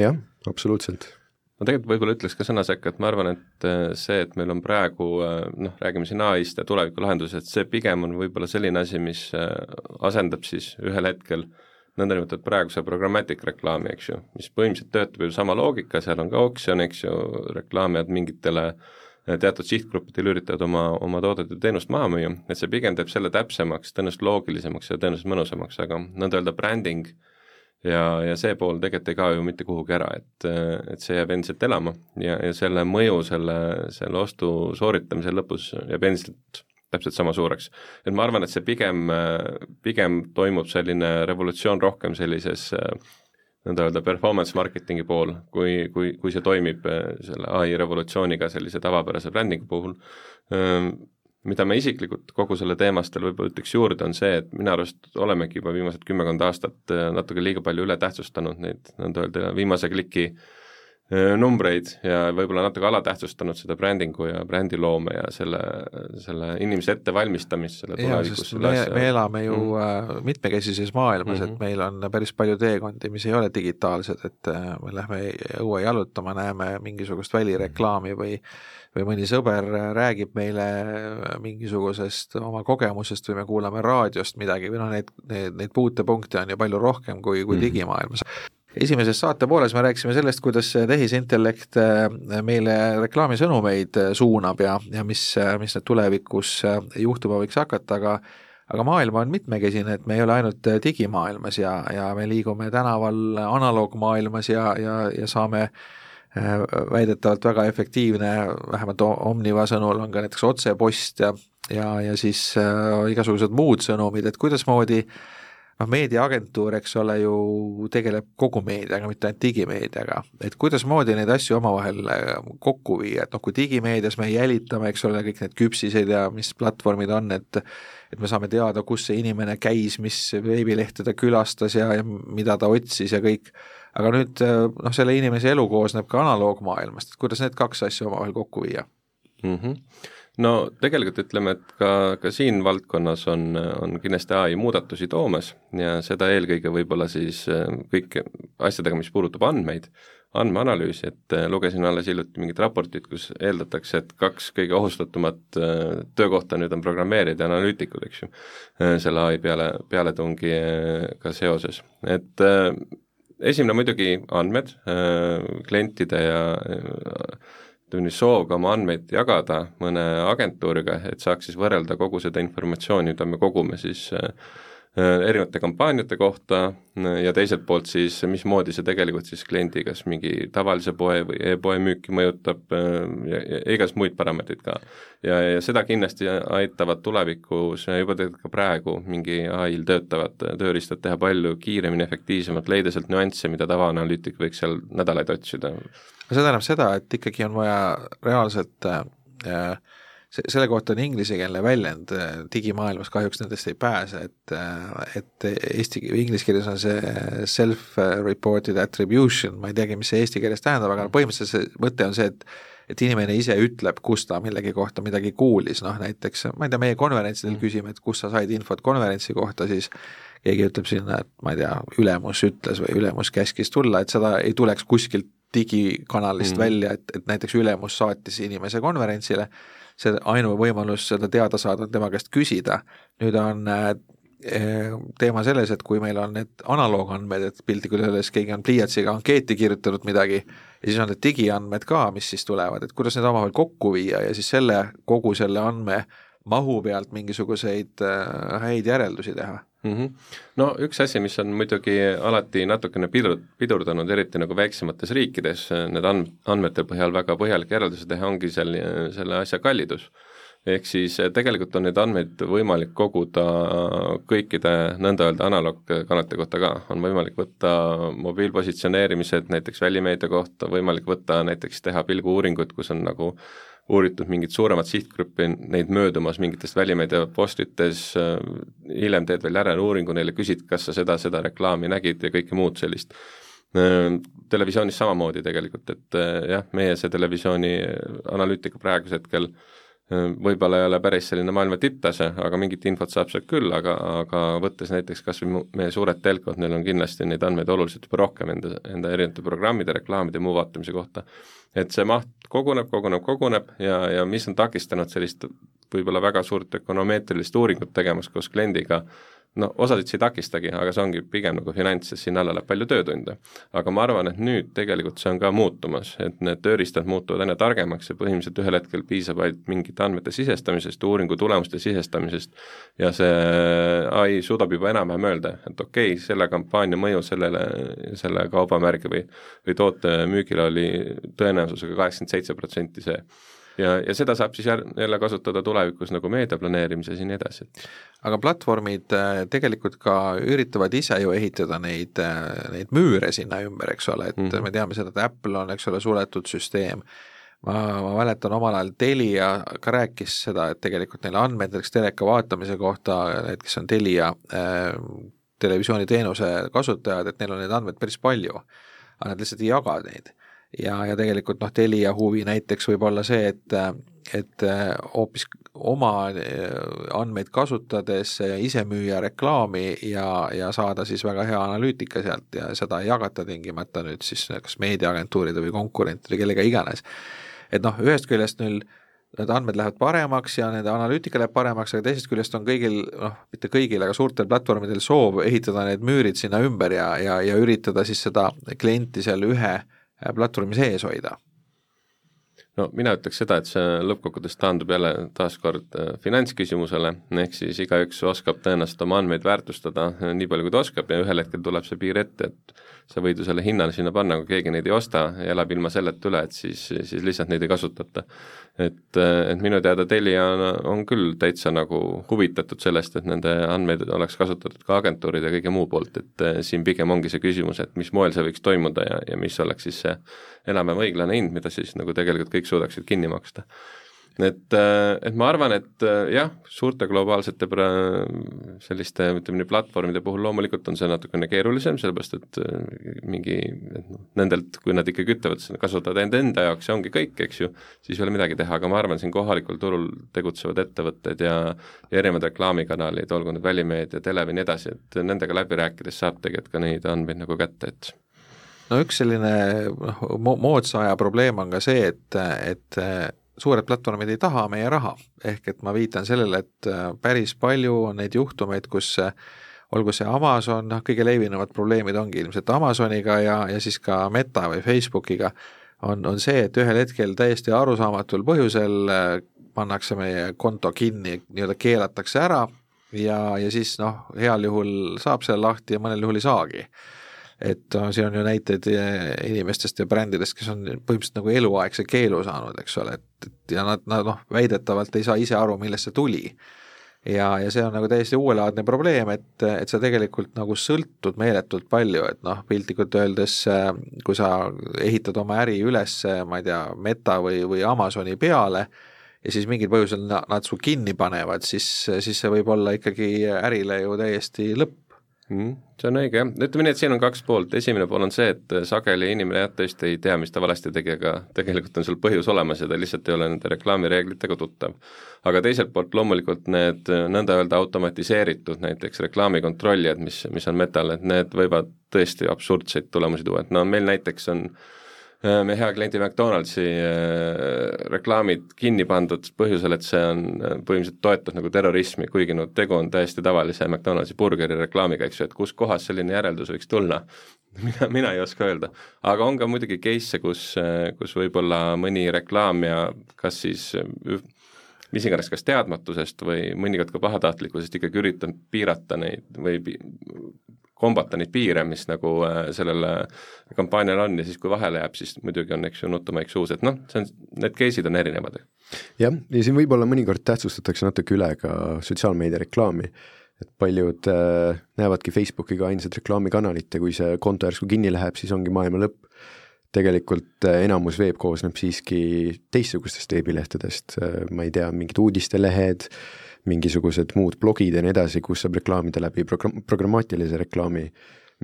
jah, absoluutselt.
Ma tegelikult võib-olla ütleks ka sõna sekka, et ma arvan, et äh, see, et meil on praegu äh, noh, räägime siin ai-st ja tulevikulahendused, see pigem on võib-olla selline asi, mis äh, asendab siis ühel hetkel nõndanimetatud praeguse programmatic reklaami, eks ju, mis põhimõtteliselt töötab ju sama loogika, seal on ka oksjon, eks ju, reklaamijad mingitele äh, teatud sihtgruppidel üritavad oma, oma toodet või teenust maha müüa, et see pigem teeb selle täpsemaks, tõenäoliselt loogilisemaks ja tõenäoliselt mõnusamaks, aga nõnda öelda bränding ja, ja see pool tegelikult ei kao ju mitte kuhugi ära, et, et see jääb endiselt elama ja, ja selle mõju selle, selle ostu sooritamisel lõpus jääb endiselt täpselt sama suureks. et ma arvan, et see pigem, pigem toimub selline revolutsioon rohkem sellises nõnda öelda performance marketingi pool, kui, kui, kui see toimib selle ai revolutsiooniga sellise tavapärase brändingu puhul, mida me isiklikult kogu selle teemastel võib-olla ütleks juurde, on see, et minu arust olemegi juba viimased kümmekond aastat äh, natuke liiga palju üle tähtsustanud neid nõnda öelda viimase kliki äh, numbreid ja võib-olla natuke alatähtsustanud seda brändingu ja brändiloome ja selle, selle inimese ettevalmistamist selle tulevikus.
me, me elame ju mm. mitmekesises maailmas mm, -hmm. et meil on päris palju teekondi, mis ei ole digitaalsed, et äh, me lähme õue jalutama, näeme mingisugust välireklaami või või mõni sõber räägib meile mingisugusest oma kogemusest või me kuulame raadiost midagi või noh, neid, neid, neid puutepunkte on ju palju rohkem kui, kui -hmm. digimaailmas esimeses saate pooles me rääkisime sellest, kuidas tehisintellekt äh, meile reklaamisõnumeid äh, suunab ja, ja mis, äh, mis need tulevikus juhtuma võiks hakata, aga aga maailm on mitmekesine, et me ei ole ainult digimaailmas ja, ja me liigume tänaval analoogmaailmas ja, ja, ja saame väidetavalt väga efektiivne, vähemalt Omniva sõnul on ka näiteks otsepost ja, ja, ja siis äh, igasugused muud sõnumid, et kuidasmoodi äh, noh, meediaagentuur, eks ole ju, tegeleb kogu meediaga, mitte ainult digimeediaga, et kuidasmoodi neid asju omavahel äh, kokku viia, et noh, kui digimeedias me jälitame, eks ole, kõik need küpsised ja mis platvormid on, et et me saame teada, kus see inimene käis, mis veebilehte ta külastas ja, ja mida ta otsis ja kõik, aga nüüd äh, noh, selle inimese elu koosneb ka analoogmaailmast, et kuidas need kaks asja omavahel kokku viia?
Mm? -hmm no tegelikult ütleme, et ka, ka siin valdkonnas on, on kindlasti ai muudatusi toomas ja seda eelkõige võib-olla siis äh, kõik asjadega, mis puudutab andmeid, andmeanalüüsi, et äh, lugesin alles hiljuti mingit raportit, kus eeldatakse, et kaks kõige ohustatumat töökohta nüüd on programmeerijad ja analüütikud, eks ju, selle ai peale, pealetungiga seoses, et esimene muidugi andmed, klientide ja ütleme nii, soov ka oma andmeid jagada mõne agentuuriga, et saaks siis võrrelda kogu seda informatsiooni, mida me kogume siis äh, äh, erinevate kampaaniate kohta äh, ja teiselt poolt siis, mismoodi see tegelikult siis kliendi kas mingi tavalise poe või e-poe müüki mõjutab ja, ja igas muid parameetreid ka. ja, ja seda kindlasti aitavad tulevikus ja juba tegelikult ka praegu mingi ai-l töötavad tööriistad teha palju kiiremini, efektiivsemalt, leida sealt nüansse, mida tavaanalüütik võiks seal nädalaid otsida
see tähendab seda, et ikkagi on vaja reaalselt äh, see, selle kohta on inglisekeelne väljend, äh, digimaailmas kahjuks nendest ei pääse, et, äh, et eesti, inglise keeles on see self-reported attribution, ma ei teagi, mis see eesti keeles tähendab, aga põhimõtteliselt see mõte on see, et et inimene ise ütleb, kus ta millegi kohta midagi kuulis, noh näiteks ma ei tea, meie konverentsidel mm. küsime, et kust sa said infot konverentsi kohta, siis keegi ütleb sinna, et ma ei tea, ülemus ütles või ülemus käskis tulla, et seda ei tuleks kuskilt digikanalist mm välja, et, et näiteks ülemus saatis inimese konverentsile, see ainuvõimalus seda teada saada on tema käest küsida, nüüd on äh, teema selles, et kui meil on need analoogandmed, et piltlikult öeldes keegi on pliiatsiga ankeeti kirjutanud midagi ja siis on need digiandmed ka, mis siis tulevad, et kuidas need omavahel kokku viia ja siis selle, kogu selle andme mahu pealt mingisuguseid äh, häid järeldusi teha
mm. -hmm. no üks asi, mis on muidugi alati natukene pidur-, pidurdanud, eriti nagu väiksemates riikides, need and-, andmete põhjal väga põhjalikke järeldusi teha, ongi seal selle asja kallidus ehk siis eh, tegelikult on neid andmeid võimalik koguda kõikide nõnda öelda analoogkanalite kohta ka, on võimalik võtta mobiilpositsioneerimised näiteks välimeedia kohta, võimalik võtta näiteks teha pilguuuringut, kus on nagu uuritud mingit suuremat sihtgruppi, neid möödumas mingitest välimeedia postites, eh, hiljem teed veel järeluuringu neile, küsid, kas sa seda, seda reklaami nägid? ja kõike muud sellist. Eh, televisioonis samamoodi tegelikult, et jah, meie see televisiooni analüütika praegusel hetkel äh, võib-olla ei ole päris selline maailma tipptase, aga mingit infot saab sealt küll, aga, aga võttes näiteks kas või meie suured telkod, neil on kindlasti neid andmeid oluliselt juba rohkem enda, enda erinevate programmide, reklaamide ja muu vaatamise kohta. et see maht koguneb, koguneb, koguneb ja, ja mis on takistanud sellist võib-olla väga suurt ökonomeetrilist uuringut tegemas koos kliendiga, no osasid see ei takistagi, aga see ongi pigem nagu finants, sest sinna alla läheb palju töötunde. aga ma arvan, et nüüd tegelikult see on ka muutumas, et need tööriistad muutuvad aina targemaks ja põhimõtteliselt ühel hetkel piisab ainult mingite andmete sisestamisest, uuringu tulemuste sisestamisest ja see ai suudab juba enam-vähem öelda, et okei okay,, selle kampaania mõju sellele, selle kaubamärgi või, või toote müügile oli tõenäosusega kaheksakümmend seitse protsenti see ja, ja seda saab siis jälle kasutada tulevikus nagu meedia planeerimises ja nii edasi.
aga platvormid äh, tegelikult ka üritavad ise ju ehitada neid, äh, neid müüre sinna ümber, eks ole, et mm -hmm. me teame seda, et Apple on, eks ole, suletud süsteem, ma, ma mäletan omal ajal Telia ka rääkis seda, et tegelikult neil andmed näiteks teleka vaatamise kohta, need, kes on Telia äh, televisiooniteenuse kasutajad, et neil on neid andmeid päris palju, aga nad lihtsalt ei jaga neid ja, ja tegelikult noh, Telia huvi näiteks võib olla see, et, et hoopis oma andmeid kasutades ise müüa reklaami ja, ja saada siis väga hea analüütika sealt ja seda ei jagata tingimata nüüd siis kas meediaagentuuride või konkurentide, kellega iganes. et noh, ühest küljest neil need andmed lähevad paremaks ja nende analüütika läheb paremaks, aga teisest küljest on kõigil, noh, mitte kõigil, aga suurtel platvormidel soov ehitada need müürid sinna ümber ja, ja, ja üritada siis seda klienti seal ühe äh, Äh, platvormi sees hoida?
No mina ütleks seda, et see lõppkokkuvõttes taandub jälle taaskord äh, finantsküsimusele, ehk siis igaüks oskab tõenäoliselt oma andmeid väärtustada äh, nii palju, kui ta oskab ja ühel hetkel tuleb see piir ette, et sa võid ju selle hinna sinna panna, kui keegi neid ei osta ja elab ilma selleta üle, et siis, siis lihtsalt neid ei kasutata. et, et minu teada Telia on, on küll täitsa nagu huvitatud sellest, et nende andmeid oleks kasutatud ka agentuuride ja kõige muu poolt, et siin pigem ongi see küsimus, et mis moel see võiks toimuda ja, ja mis oleks siis see enam-vähem õiglane hind, mida siis nagu tegelikult kõik suudaksid kinni maksta. Et, äh, et ma arvan, et äh, jah, suurte globaalsete pra-, selliste ütleme nii, platvormide puhul loomulikult on see natukene keerulisem, sellepärast et äh, mingi, et noh, nendelt, kui nad ikkagi ütlevad, et kasutavad enda enda jaoks ja ongi kõik, eks ju, siis ei ole midagi teha, aga ma arvan, siin kohalikul turul tegutsevad ettevõtted ja ja erinevad reklaamikanalid, olgu need välimeedia, tele või nii edasi, et nendega läbi rääkides saab tegelikult ka neid andmeid nagu kätte, et
no üks selline noh, moodsa aja probleem on ka see, et, et suured platvormid ei taha meie raha, ehk et ma viitan sellele, et äh, päris palju on neid juhtumeid, kus äh, olgu see Amazon, noh kõige levinumad probleemid ongi ilmselt Amazoniga ja, ja siis ka Meta või Facebookiga, on, on see, et ühel hetkel täiesti arusaamatul põhjusel äh, pannakse meie konto kinni, nii-öelda keelatakse ära ja, ja siis noh, heal juhul saab selle lahti ja mõnel juhul ei saagi et no siin on ju näiteid eh, inimestest ja brändidest, kes on põhimõtteliselt nagu eluaegse keelu saanud, eks ole, et, et ja nad, nad noh, väidetavalt ei saa ise aru, millest see tuli. ja, ja see on nagu täiesti uuelaadne probleem, et, et sa tegelikult nagu sõltud meeletult palju, et noh, piltlikult öeldes, eh, kui sa ehitad oma äri üles, ma ei tea, Meta või, või Amazoni peale, ja siis mingil põhjusel nad su kinni panevad, siis, siis see võib olla ikkagi ärile ju täiesti lõpp
mm,. see on õige jah, ütleme nii, et siin on kaks poolt, esimene pool on see, et sageli inimene jah, tõesti ei tea, mis ta valesti tegi, aga tegelikult on sul põhjus olemas ja ta lihtsalt ei ole nende reklaamireeglitega tuttav. aga teiselt poolt loomulikult need nõnda öelda automatiseeritud näiteks reklaamikontrollijad, mis, mis on metal, et need võivad tõesti absurdseid tulemusi tuua, et no meil näiteks on Äh, meie hea kliendi McDonaldsi äh, reklaamid kinni pandud põhjusel, et see on äh, põhimõtteliselt toetab nagu terrorismi, kuigi no tegu on täiesti tavalise McDonaldsi burgeri reklaamiga, eks ju, et kuskohast selline järeldus võiks tulla <laughs> mina, mina ei oska öelda. aga on ka muidugi case'e, kus, kus võib-olla mõni reklaamija kas siis mis iganes, kas teadmatusest või mõnikord ka pahatahtlikkusest ikkagi üritab piirata neid või kombata neid piire, mis nagu äh, sellele kampaaniale on ja siis, kui vahele jääb, siis muidugi on, eks ju, nutumaik suus, et noh, see on, need case'id on erinevad.
jah, ja siin võib-olla mõnikord tähtsustatakse natuke üle ka sotsiaalmeedia reklaami, et paljud äh, näevadki Facebooki ka ainsat reklaamikanalit ja kui see konto järsku kinni läheb, siis ongi maailma lõpp. Tegelikult äh, enamus veeb koosneb siiski teistsugustest veebilehtedest äh,, ma ei tea, mingid uudistelehed mingisugused muud blogid ja nii edasi, kus saab reklaamida läbi program-, programmaatilise reklaami,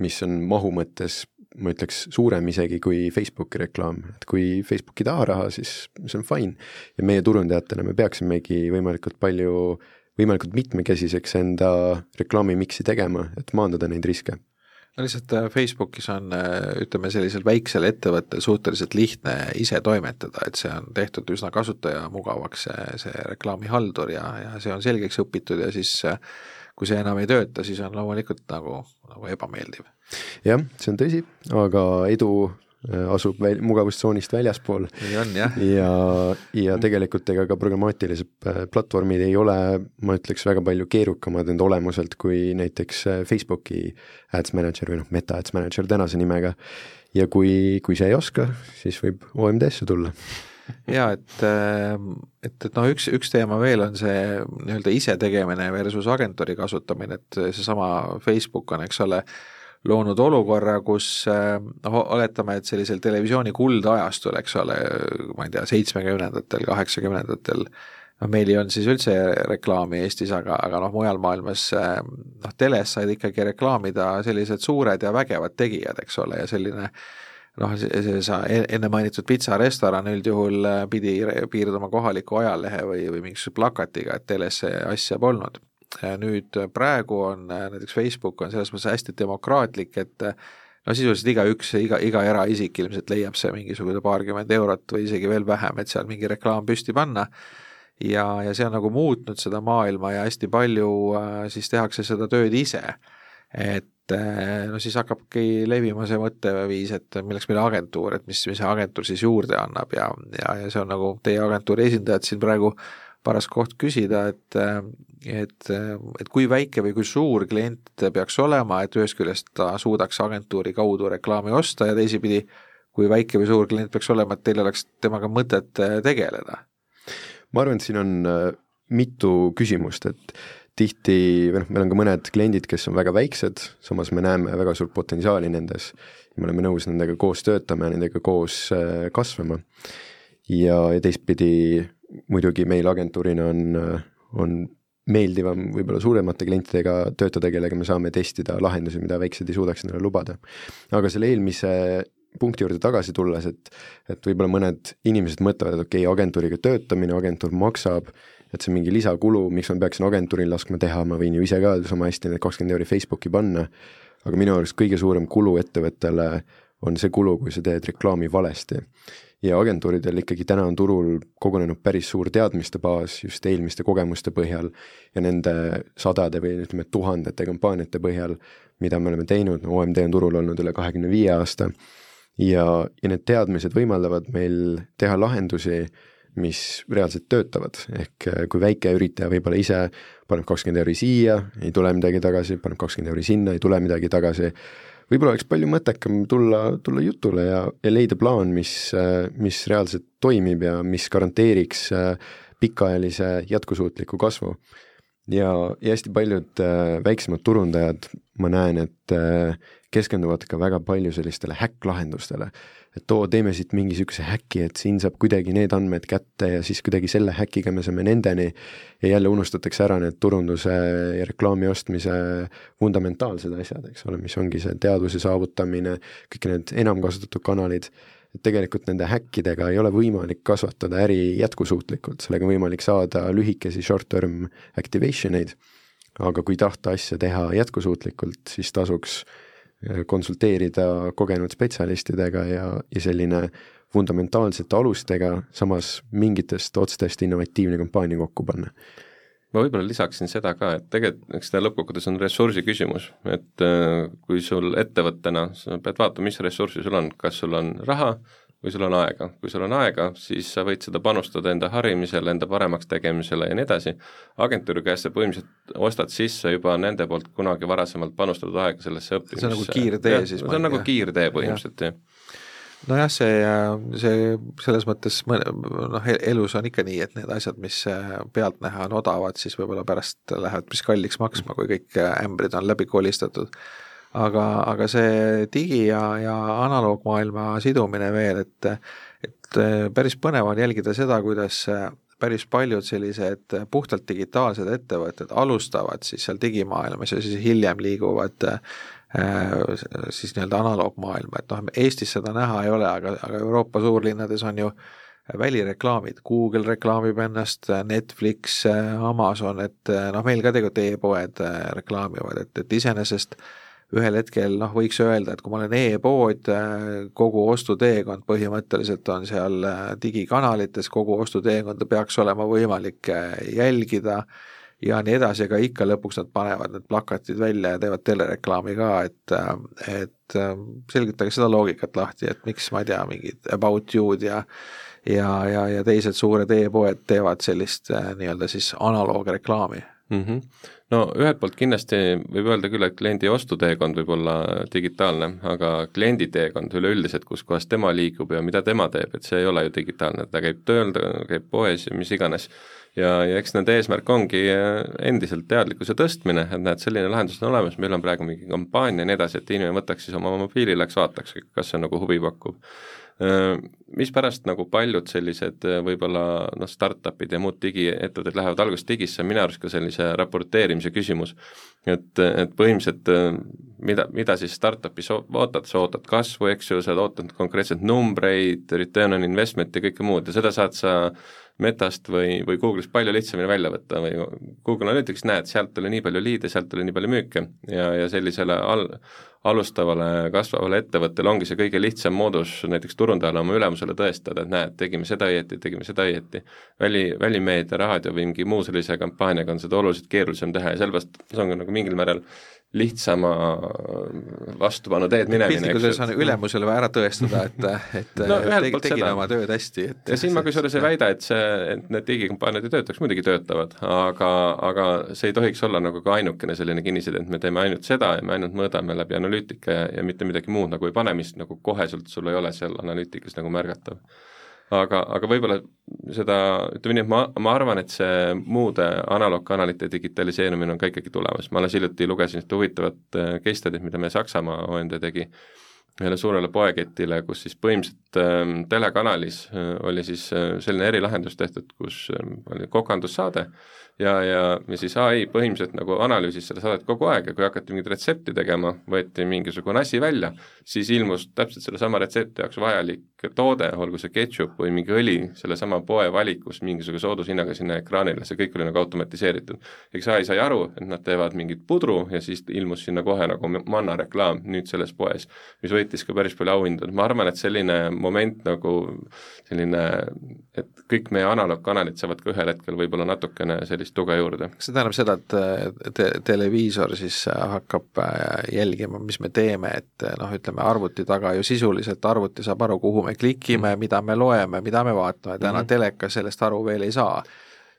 mis on mahu mõttes, ma ütleks, suurem isegi kui Facebooki reklaam, et kui Facebook ei taha raha, siis see on fine. ja meie turundajatena me peaksimegi võimalikult palju, võimalikult mitmekesiseks enda reklaamimiksi tegema, et maandada neid riske
no lihtsalt äh, Facebookis on äh, ütleme, sellisel väiksel ettevõttel suhteliselt lihtne ise toimetada, et see on tehtud üsna kasutajamugavaks, see, see reklaamihaldur ja, ja see on selgeks õpitud ja siis äh, kui see enam ei tööta, siis on loomulikult nagu, nagu ebameeldiv.
jah, see on tõsi, aga edu asub väl-, mugavustsoonist väljaspool.
nii on jah.
ja, ja tegelikult ega ka programmaatilised äh, platvormid ei ole, ma ütleks, väga palju keerukamad enda olemuselt kui näiteks äh, Facebooki Ads Manager või noh, Meta Ads Manager tänase nimega. ja kui, kui sa ei oska, siis võib OMD-sse tulla
ja et, et, et noh, üks, üks teema veel on see nii-öelda isetegemine versus agentuuri kasutamine, et seesama Facebook on, eks ole, loonud olukorra, kus noh, oletame, et sellisel televisiooni kuldajastul, eks ole, ma ei tea, seitsmekümnendatel, kaheksakümnendatel, noh, meil ei olnud siis üldse reklaami Eestis, aga, aga noh, mujal maailmas noh, teles said ikkagi reklaamida sellised suured ja vägevad tegijad, eks ole, ja selline noh, see, sa enne mainitud pitsarestoran üldjuhul pidi piirduma kohaliku ajalehe või, või mingisuguse plakatiga, et teles asja polnud nüüd praegu on äh, näiteks Facebook on selles mõttes hästi demokraatlik, et äh, no sisuliselt igaüks, iga, iga eraisik ilmselt leiab see mingisugune paarkümmend eurot või isegi veel vähem, et seal mingi reklaam püsti panna. ja, ja see on nagu muutnud seda maailma ja hästi palju äh, siis tehakse seda tööd ise. et no siis hakkabki levima see mõtteviis, et milleks meile agentuur, et mis, mis see agentuur siis juurde annab ja, ja, ja see on nagu teie agentuuri esindajad siin praegu paras koht küsida, et et, et kui väike või kui suur klient peaks olema, et ühest küljest ta suudaks agentuuri kaudu reklaami osta ja teisipidi, kui väike või suur klient peaks olema, et teil oleks temaga mõtet äh, tegeleda?
ma arvan, et siin on äh, mitu küsimust, et tihti, või noh, meil on ka mõned kliendid, kes on väga väiksed, samas me näeme väga suurt potentsiaali nendes me oleme nõus nendega koos töötama ja nendega koos äh, kasvama. ja, ja teistpidi muidugi meil agentuurina on, on meeldivam võib-olla suuremate klientidega töötada, kellega me saame testida lahendusi, mida väiksed ei suudaks endale lubada. aga selle eelmise punkti juurde tagasi tulles, et et võib-olla mõned inimesed mõtlevad, et okei okay,, agentuuriga töötamine, agentuur maksab, et see on mingi lisakulu, miks ma peaksin agentuuril laskma teha, ma võin ju ise ka sama hästi need kakskümmend euri Facebooki panna, aga minu arust kõige suurem kulu ettevõttele on see kulu, kui sa teed reklaami valesti ja agentuuridel ikkagi täna on turul kogunenud päris suur teadmiste baas just eelmiste kogemuste põhjal ja nende sadade või ütleme, tuhandete kampaaniate põhjal, mida me oleme teinud, no OMD on turul olnud üle kahekümne viie aasta, ja, ja need teadmised võimaldavad meil teha lahendusi, mis reaalselt töötavad, ehk äh, kui väike üritaja võib-olla ise paneb kakskümmend euri siia, ei tule midagi tagasi, paneb kakskümmend euri sinna, ei tule midagi tagasi, võib-olla oleks palju mõttekam tulla, tulla jutule ja, ja leida plaan, mis, mis reaalselt toimib ja mis garanteeriks pikaajalise jätkusuutliku kasvu. ja, ja hästi paljud äh, väiksemad turundajad, ma näen, et äh, keskenduvad ka väga palju sellistele häkklahendustele et oo, teeme siit mingi niisuguse häki, et siin saab kuidagi need andmed kätte ja siis kuidagi selle häkiga me saame nendeni. Ja jälle unustatakse ära need turunduse ja reklaami ostmise fundamentaalsed asjad, eks ole, mis ongi see teadvuse saavutamine, kõik need enamkasutatud kanalid, et tegelikult nende häkkidega ei ole võimalik kasvatada äri jätkusuutlikult, sellega on võimalik saada lühikesi short-term activation eid, aga kui tahta asja teha jätkusuutlikult, siis tasuks konsulteerida kogenud spetsialistidega ja, ja selline fundamentaalsete alustega, samas mingitest otstest innovatiivne kampaania kokku panna.
Ma võib-olla lisaksin seda ka, et tegelikult eks ta lõppkokkuvõttes on ressursi küsimus, et äh, kui sul ettevõttena, sa pead vaatama, mis ressurssi sul on, kas sul on raha või sul on aega. kui sul on aega, siis sa võid seda panustada enda harimisele, enda paremaks tegemisele ja nii edasi, agentuuri käest sa põhimõtteliselt ostad sisse juba nende poolt kunagi varasemalt panustatud aega sellesse õppimisse.
see on nagu kiirtee siis?
see on nagu kiirtee põhimõtteliselt, jah
nojah, see, see selles mõttes noh, elus on ikka nii, et need asjad, mis äh, pealtnäha on odavad, siis võib-olla pärast lähevad päris kalliks maksma, kui kõik äh, ämbrid on läbi kolistatud. Aga, aga see digi- ja, ja analoogmaailma sidumine veel, et, et äh, päris põnev on jälgida seda, kuidas päris paljud sellised puhtalt digitaalsed ettevõtted alustavad siis seal digimaailmas ja siis hiljem liiguvad Äh, siis nii-öelda analoogmaailma, et noh, Eestis seda näha ei ole, aga, aga Euroopa suurlinnades on ju välireklaamid, Google reklaamib ennast, Netflix, Amazon, et noh, meil ka tegelikult e-poed äh, reklaamivad, et, et iseenesest ühel hetkel noh, võiks öelda, et kui ma olen e-pood, äh, kogu ostuteekond põhimõtteliselt on seal digikanalites, kogu ostuteekonda peaks olema võimalik jälgida ja nii edasi, aga ikka lõpuks nad panevad need plakatid välja ja teevad telereklaami ka, et, et selgitage seda loogikat lahti, et miks, ma ei tea, mingid About You'd ja ja, ja, ja teised suured e-poed teevad sellist äh, nii-öelda siis analoogreklaami
mm. -hmm. no ühelt poolt kindlasti võib öelda küll, et kliendi ostuteekond võib olla digitaalne, aga kliendi teekond üleüldiselt, kus kohas tema liigub ja mida tema teeb, et see ei ole ju digitaalne, ta käib tööl, ta käib poes ja mis iganes ja, ja eks nende eesmärk ongi äh, endiselt teadlikkuse tõstmine, et näed, selline lahendus on olemas, meil on praegu mingi kampaania ja nii edasi, et inimene võtaks siis oma mobiili, läheks vaataks, kas see nagu huvi pakub. Äh, mispärast nagu paljud sellised äh, võib-olla noh, startup'id ja muud digiettevõtted lähevad alguses digisse, on minu arust ka sellise raporteerimise küsimus. et, et põhimõtteliselt mida, mida siis startup'is ootad, sa ootad kasvu, eks ju, sa ootad konkreetselt numbreid, return on investment ja kõike muud ja seda saad sa Metast või, või Google'ist palju lihtsamini välja võtta või Google Analytics näed, sealt tuli nii palju liide, sealt tuli nii palju müüke ja, ja sellisele al-, alustavale kasvavale ettevõttele ongi see kõige lihtsam moodus näiteks turundajale oma ülemusele tõestada, et näed, tegime seda õieti, tegime seda õieti. väli, välimeedia, raadio või mingi muu sellise kampaaniaga on seda oluliselt keerulisem teha ja sellepärast see on ka nagu mingil määral lihtsama vastupanu teed minemine.
piltlikult öeldes on ülemusele vaja ära tõestada, et, et no, teg, tegin oma tööd hästi, et
ja siin ma kusjuures ei väida, et see, et need digikampaaniad ei töötaks, muidugi töötavad, aga, aga see ei tohiks olla nagu ka ainukene selline kinniside, et me teeme ainult seda ja me ainult mõõdame läbi analüütika ja, ja mitte midagi muud nagu ei pane, mis nagu koheselt sul ei ole seal analüütikas nagu märgatav aga, aga võib-olla seda, ütleme nii, et ma, ma arvan, et see muude analoogkanalite digitaliseerimine on ka ikkagi tulemas, ma alles hiljuti lugesin ühte huvitavat äh, case study't, mida meie Saksamaa OND tegi, ühele suurele poeketile, kus siis põhimõtteliselt äh, telekanalis äh, oli siis äh, selline erilahendus tehtud, kus äh, oli kokandussaade äh,, ja, ja, ja siis ai põhimõtteliselt nagu analüüsis seda saadet kogu aeg ja kui hakati mingit retsepti tegema, võeti mingisugune asi välja, siis ilmus täpselt sellesama retsepti jaoks vajalik toode, olgu see ketšup või mingi õli, sellesama poe valikus mingisuguse soodushinnaga sinna ekraanile, see kõik oli nagu automatiseeritud. eks ai sai aru, et nad teevad mingit pudru ja siis ilmus sinna kohe nagu manna reklaam nüüd selles poes, mis võitis ka päris palju auhindu, ma arvan, et selline moment nagu selline, et kõik meie analoogkanalid saavad ka ühel hetkel võib-olla natukene sellist sellist tuge juurde.
kas see tähendab seda, et te televiisor siis hakkab äh, jälgima, mis me teeme, et äh, noh, ütleme arvuti taga ju sisuliselt arvuti saab aru, kuhu me klikime, mida me loeme, mida me vaatame, täna mm -hmm. telekas sellest aru veel ei saa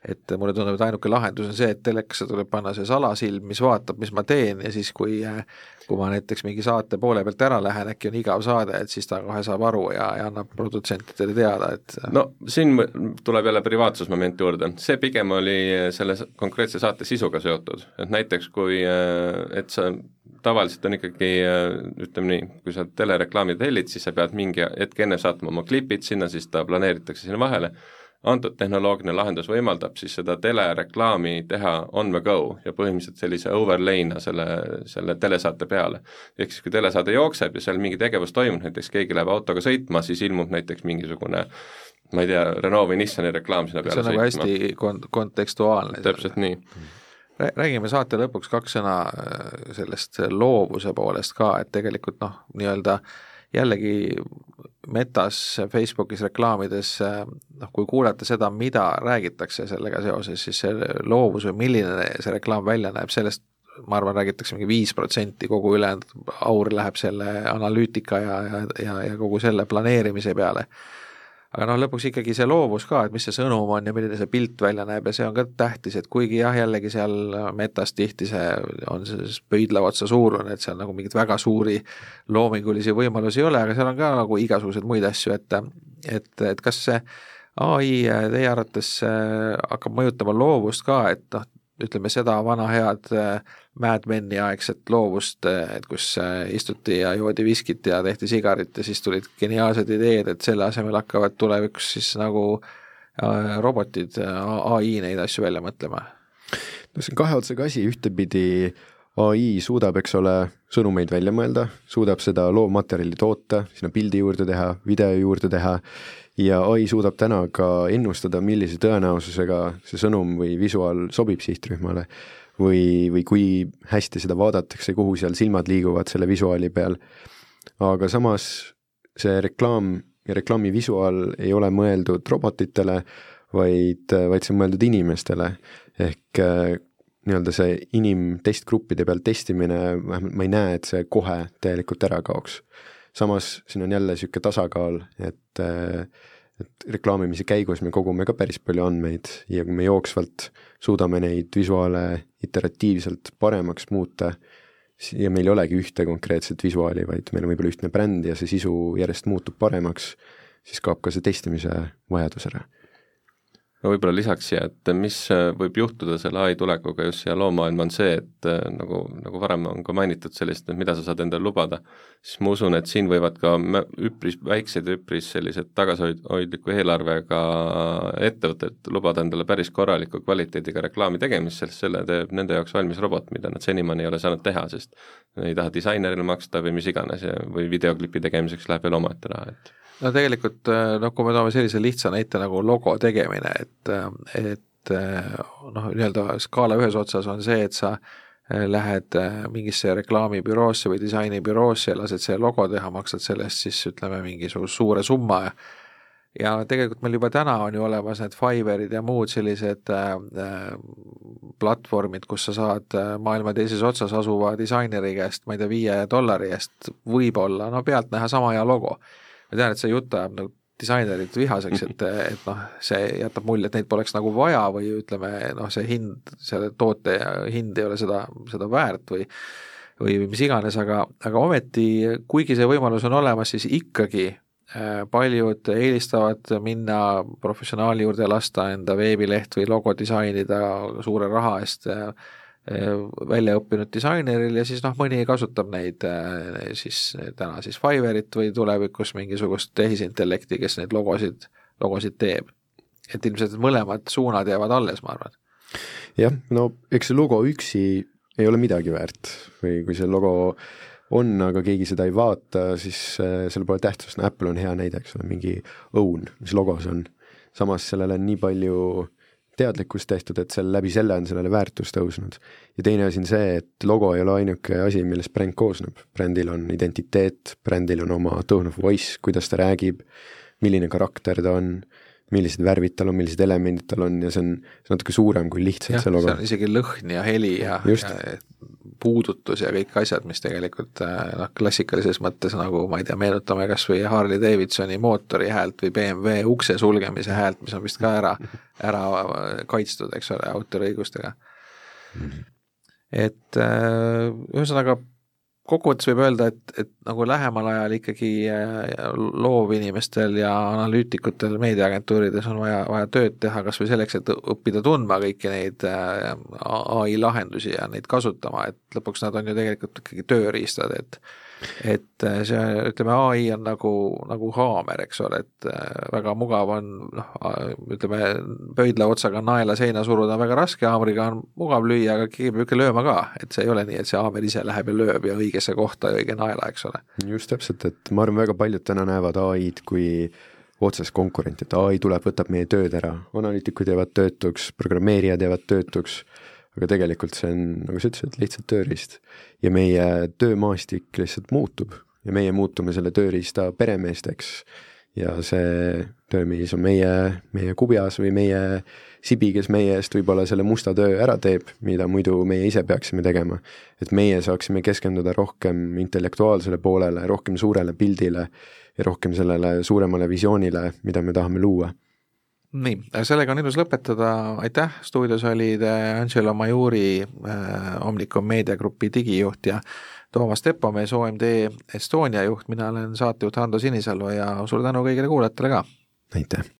et mulle tundub, et ainuke lahendus on see, et telekasse tuleb panna see salasilm, mis vaatab, mis ma teen ja siis, kui kui ma näiteks mingi saate poole pealt ära lähen, äkki on igav saade, et siis ta kohe saab aru ja, ja annab produtsentidele teada, et
no siin tuleb jälle privaatsusmoment juurde, see pigem oli selle konkreetse saate sisuga seotud, et näiteks kui, et sa tavaliselt on ikkagi ütleme nii, kui sa telereklaami tellid, siis sa pead mingi hetk enne saatma oma klipid sinna, siis ta planeeritakse sinna vahele antud tehnoloogiline lahendus võimaldab siis seda telereklaami teha on the go ja põhimõtteliselt sellise overlay'na selle, selle telesaate peale. ehk siis, kui telesaade jookseb ja seal mingi tegevus toimub, näiteks keegi läheb autoga sõitma, siis ilmub näiteks mingisugune ma ei tea, Renault või Nissani reklaam sinna peale
see on nagu hästi kon-, kontekstuaalne.
täpselt nii
räägime saate lõpuks kaks sõna äh, sellest loovuse poolest ka, et tegelikult noh, nii-öelda jällegi Metas, Facebookis reklaamides noh, kui kuulata seda, mida räägitakse sellega seoses, siis see loovus või milline see reklaam välja näeb, sellest ma arvan, räägitakse mingi viis protsenti, kogu ülejäänud aur läheb selle analüütika ja, ja, ja, ja kogu selle planeerimise peale aga noh, lõpuks ikkagi see loovus ka, et mis see sõnum on ja milline see pilt välja näeb ja see on ka tähtis, et kuigi jah, jällegi seal metas tihti see on see pöidla otsa suurune, et seal nagu mingeid väga suuri loomingulisi võimalusi ei ole, aga seal on ka nagu igasuguseid muid asju, et et, et kas see ai teie arvates äh, hakkab mõjutama loovust ka, et noh, ütleme seda vana head äh, Mad Meni aegset loovust, äh, et kus äh, istuti ja joodi viskit ja tehti sigarit ja siis tulid geniaalsed ideed, et selle asemel hakkavad tulevikus siis nagu robotid, ai neid asju välja mõtlema.
no see on kahe otsaga asi, ühtepidi ai suudab, eks ole, sõnumeid välja mõelda, suudab seda loovmaterjali toota, sinna pildi juurde teha, video juurde teha ja ai suudab täna ka ennustada, millise tõenäosusega see sõnum või visuaal sobib sihtrühmale või, või kui hästi seda vaadatakse, kuhu seal silmad liiguvad selle visuaali peal. aga samas see reklaam ja reklaami visuaal ei ole mõeldud robotitele, vaid, vaid see on mõeldud inimestele. ehk äh, nii-öelda see inimtestgruppide peal testimine, vähemalt ma ei näe, et see kohe täielikult ära kaoks samas siin on jälle niisugune tasakaal, et et reklaamimise käigus me kogume ka päris palju andmeid ja kui me jooksvalt suudame neid visuaale iteratiivselt paremaks muuta, ja meil ei olegi ühte konkreetset visuaali, vaid meil on võib-olla ühtne bränd ja see sisu järjest muutub paremaks, siis kaob ka see testimise vajadus ära
ma võib-olla lisaks siia, et mis äh, võib juhtuda selle ai tulekuga just siia loomaailma, on see, et äh, nagu, nagu varem on ka mainitud sellist, et mida sa saad endale lubada, siis ma usun, et siin võivad ka üpris väiksed, üpris sellised tagasihoidliku eelarvega ettevõtted lubada endale päris korraliku kvaliteediga reklaami tegemist, sest selle teeb nende jaoks valmis robot, mida nad senimaani ei ole saanud teha, sest ei taha disainerile maksta või mis iganes ja, või videoklipi tegemiseks läheb veel omaette raha, et
no tegelikult äh, noh, kui me toome sellise lihtsa näite nagu logo tegemine, et, äh, et äh, noh, nii-öelda skaala ühes otsas on see, et sa lähed mingisse reklaamibüroosse või disainibüroosse ja lased selle logo teha, maksad selle eest siis ütleme mingisuguse suure summa. Ja ja tegelikult meil juba täna on ju olemas need Fiverrid ja muud sellised äh, platvormid, kus sa saad maailma teises otsas asuva disaineri käest, ma ei tea, viie dollari eest võib-olla no pealtnäha sama hea logo ma tean, et see jutt ajab nagu disainerid vihaseks, et, et noh, see jätab mulje, et neid poleks nagu vaja või ütleme, noh, see hind, selle toote hind ei ole seda, seda väärt või või mis iganes, aga, aga ometi, kuigi see võimalus on olemas, siis ikkagi äh, paljud eelistavad minna professionaali juurde ja lasta enda veebileht või logo disainida suure raha eest äh, Äh, välja õppinud disaineril ja siis noh, mõni kasutab neid äh, siis täna siis Fiverrit või tulevikus mingisugust tehisintellekti, kes neid logosid, logosid teeb. et ilmselt mõlemad suunad jäävad alles, ma arvan.
jah, no eks see logo üksi ei ole midagi väärt või kui see logo on, aga keegi seda ei vaata, siis äh, sellel pole tähtsust, no Apple on hea näide, eks ole, mingi õun, mis logo see on. samas sellel on nii palju teadlikkust tehtud, et seal läbi selle on sellele väärtus tõusnud. ja teine asi on see, et logo ei ole ainuke asi, millest bränd koosneb, brändil on identiteet, brändil on oma tone of voice, kuidas ta räägib, milline karakter ta on, millised värvid tal on, millised elemendid tal on ja see on, natuke suurem kui lihtsalt see logo.
isegi lõhn ja heli ja, ja puudutus ja kõik asjad, mis tegelikult äh, noh, klassikalises mõttes nagu ma ei tea, meenutame kas või Harley Davidsoni mootori häält või BMW ukse sulgemise häält, mis on vist ka ära, ära kaitstud, eks ole, autoriõigustega. et äh, ühesõnaga kokkuvõttes võib öelda, et, et nagu lähemal ajal ikkagi loovinimestel ja analüütikutel meediaagentuurides on vaja, vaja tööd teha kas või selleks, et õppida tundma kõiki neid ai lahendusi ja neid kasutama, et lõpuks nad on ju tegelikult ikkagi tööriistad, et et äh, see, ütleme, ai on nagu, nagu haamer, eks ole, et äh, väga mugav on noh, ütleme, pöidla otsaga naela seina suruda on väga raske, haamriga on mugav lüüa, aga keegi peab ikka lööma ka, et see ei ole nii, et see haamer ise läheb ja lööb ja õigesse kohta ja õige naela, eks ole.
just täpselt, et ma arvan, väga paljud täna näevad ai-d kui otsest konkurenti, et ai tuleb, võtab meie tööd ära, analüütikud jäävad töötuks, programmeerijad jäävad töötuks aga tegelikult see on, nagu sa ütlesid, lihtsalt tööriist. ja meie töömaastik lihtsalt muutub ja meie muutume selle tööriista peremeesteks ja see töömees on meie, meie kubjas või meie sibi, kes meie eest võib-olla selle musta töö ära teeb, mida muidu meie ise peaksime tegema. et meie saaksime keskenduda rohkem intellektuaalsele poolele, rohkem suurele pildile ja rohkem sellele suuremale visioonile, mida me tahame luua
nii, sellega on ilus lõpetada, aitäh, stuudios olid äh, Angelo Majuri äh,, Omnicom meediagrupi digijuht ja Toomas Tepomees, OMD Estonia juht, mina olen saatejuht Hando Sinisalu ja suur tänu kõigile kuulajatele ka!
aitäh!